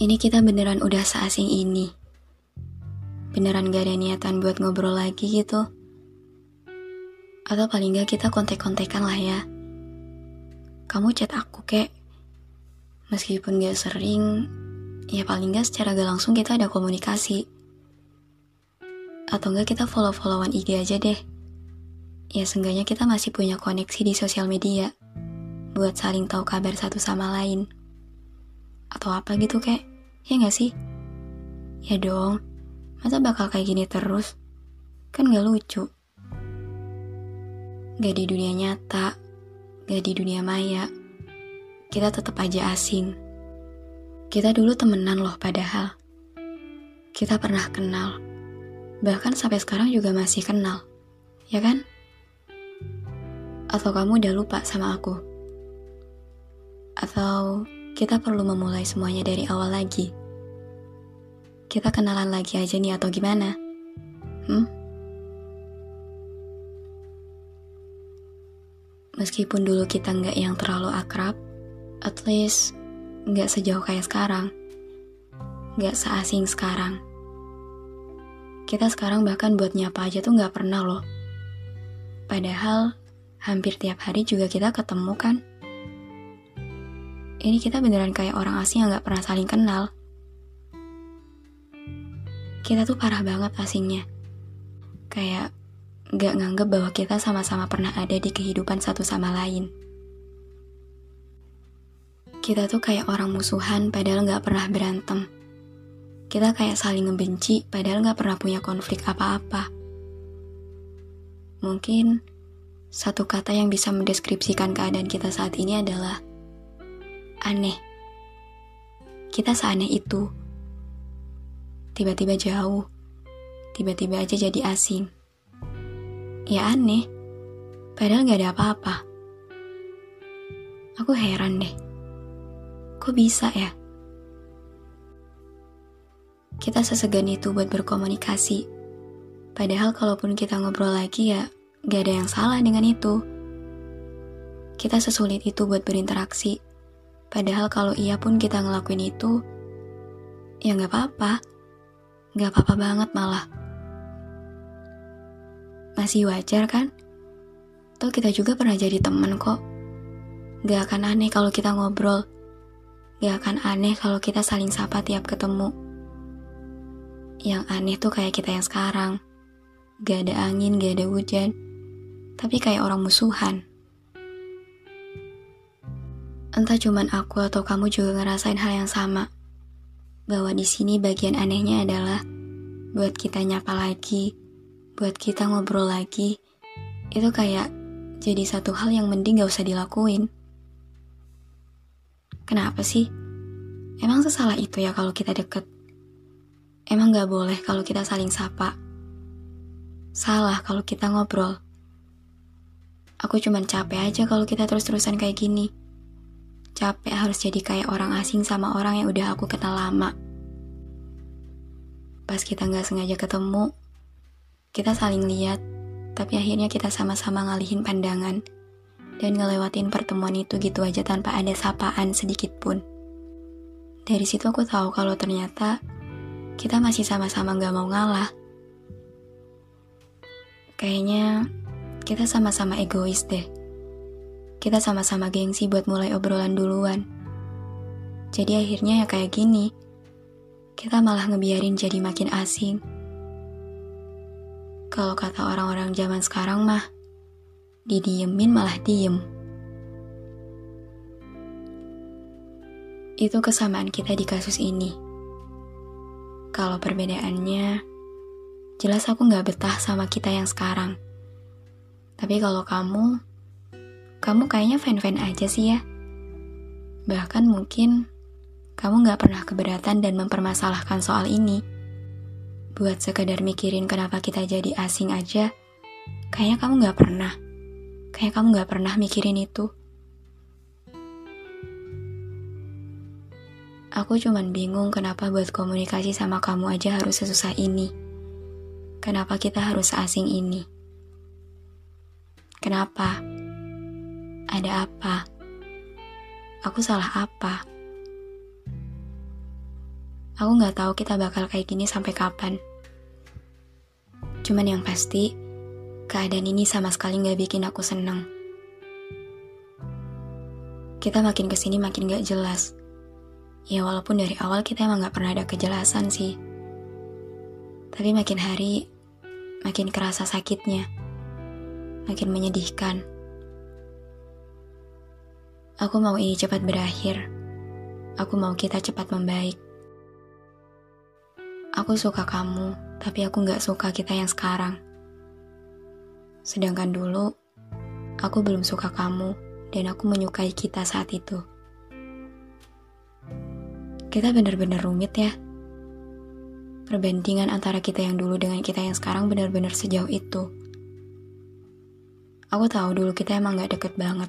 Ini kita beneran udah seasing ini. Beneran gak ada niatan buat ngobrol lagi gitu. Atau paling gak kita kontek-kontekan lah ya. Kamu chat aku kek. Meskipun gak sering, ya paling gak secara gak langsung kita ada komunikasi. Atau enggak kita follow-followan IG aja deh. Ya seenggaknya kita masih punya koneksi di sosial media. Buat saling tahu kabar satu sama lain. Atau apa gitu kek. Ya gak sih? Ya dong, masa bakal kayak gini terus? Kan gak lucu. Gak di dunia nyata, gak di dunia maya. Kita tetap aja asing. Kita dulu temenan loh padahal. Kita pernah kenal. Bahkan sampai sekarang juga masih kenal. Ya kan? Atau kamu udah lupa sama aku? Atau kita perlu memulai semuanya dari awal lagi. Kita kenalan lagi aja nih atau gimana? Hmm? Meskipun dulu kita nggak yang terlalu akrab, at least nggak sejauh kayak sekarang. Nggak seasing sekarang. Kita sekarang bahkan buat nyapa aja tuh nggak pernah loh. Padahal hampir tiap hari juga kita ketemu kan? ini kita beneran kayak orang asing yang gak pernah saling kenal. Kita tuh parah banget asingnya. Kayak gak nganggep bahwa kita sama-sama pernah ada di kehidupan satu sama lain. Kita tuh kayak orang musuhan padahal gak pernah berantem. Kita kayak saling ngebenci padahal gak pernah punya konflik apa-apa. Mungkin satu kata yang bisa mendeskripsikan keadaan kita saat ini adalah aneh. Kita seaneh itu. Tiba-tiba jauh, tiba-tiba aja jadi asing. Ya aneh, padahal gak ada apa-apa. Aku heran deh, kok bisa ya? Kita sesegan itu buat berkomunikasi. Padahal kalaupun kita ngobrol lagi ya, gak ada yang salah dengan itu. Kita sesulit itu buat berinteraksi Padahal kalau iya pun kita ngelakuin itu, ya nggak apa-apa. Nggak apa-apa banget malah. Masih wajar kan? Tuh kita juga pernah jadi temen kok. Gak akan aneh kalau kita ngobrol. Gak akan aneh kalau kita saling sapa tiap ketemu. Yang aneh tuh kayak kita yang sekarang. Gak ada angin, gak ada hujan. Tapi kayak orang musuhan. Entah cuman aku atau kamu juga ngerasain hal yang sama. Bahwa di sini bagian anehnya adalah buat kita nyapa lagi, buat kita ngobrol lagi, itu kayak jadi satu hal yang mending gak usah dilakuin. Kenapa sih? Emang sesalah itu ya kalau kita deket? Emang gak boleh kalau kita saling sapa? Salah kalau kita ngobrol. Aku cuman capek aja kalau kita terus-terusan kayak gini capek harus jadi kayak orang asing sama orang yang udah aku kenal lama. Pas kita nggak sengaja ketemu, kita saling lihat, tapi akhirnya kita sama-sama ngalihin pandangan. dan ngelewatin pertemuan itu gitu aja tanpa ada sapaan sedikit pun. Dari situ aku tahu kalau ternyata kita masih sama-sama gak mau ngalah. Kayaknya kita sama-sama egois deh. Kita sama-sama gengsi buat mulai obrolan duluan. Jadi akhirnya ya kayak gini. Kita malah ngebiarin jadi makin asing. Kalau kata orang-orang zaman sekarang mah, didiemin malah diem. Itu kesamaan kita di kasus ini. Kalau perbedaannya, jelas aku gak betah sama kita yang sekarang. Tapi kalau kamu, kamu kayaknya fan-fan aja sih ya. Bahkan mungkin kamu gak pernah keberatan dan mempermasalahkan soal ini. Buat sekedar mikirin kenapa kita jadi asing aja, kayaknya kamu gak pernah. Kayak kamu gak pernah mikirin itu. Aku cuman bingung kenapa buat komunikasi sama kamu aja harus sesusah ini. Kenapa kita harus asing ini? Kenapa? Ada apa? Aku salah apa? Aku gak tahu kita bakal kayak gini sampai kapan. Cuman yang pasti, keadaan ini sama sekali gak bikin aku seneng. Kita makin ke sini makin gak jelas. Ya walaupun dari awal kita emang gak pernah ada kejelasan sih. Tapi makin hari, makin kerasa sakitnya. Makin menyedihkan. Aku mau ini cepat berakhir. Aku mau kita cepat membaik. Aku suka kamu, tapi aku gak suka kita yang sekarang. Sedangkan dulu, aku belum suka kamu dan aku menyukai kita saat itu. Kita benar-benar rumit ya. Perbandingan antara kita yang dulu dengan kita yang sekarang benar-benar sejauh itu. Aku tahu dulu kita emang gak deket banget.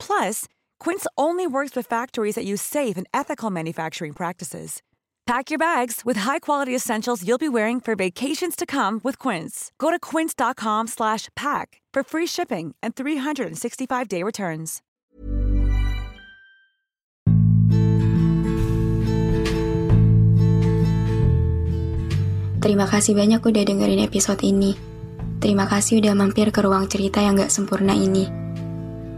Plus, Quince only works with factories that use safe and ethical manufacturing practices. Pack your bags with high-quality essentials you'll be wearing for vacations to come with Quince. Go to quince.com/pack for free shipping and 365-day returns. Terima kasih banyak udah dengerin episode ini. Terima kasih udah mampir ke ruang cerita yang gak sempurna ini.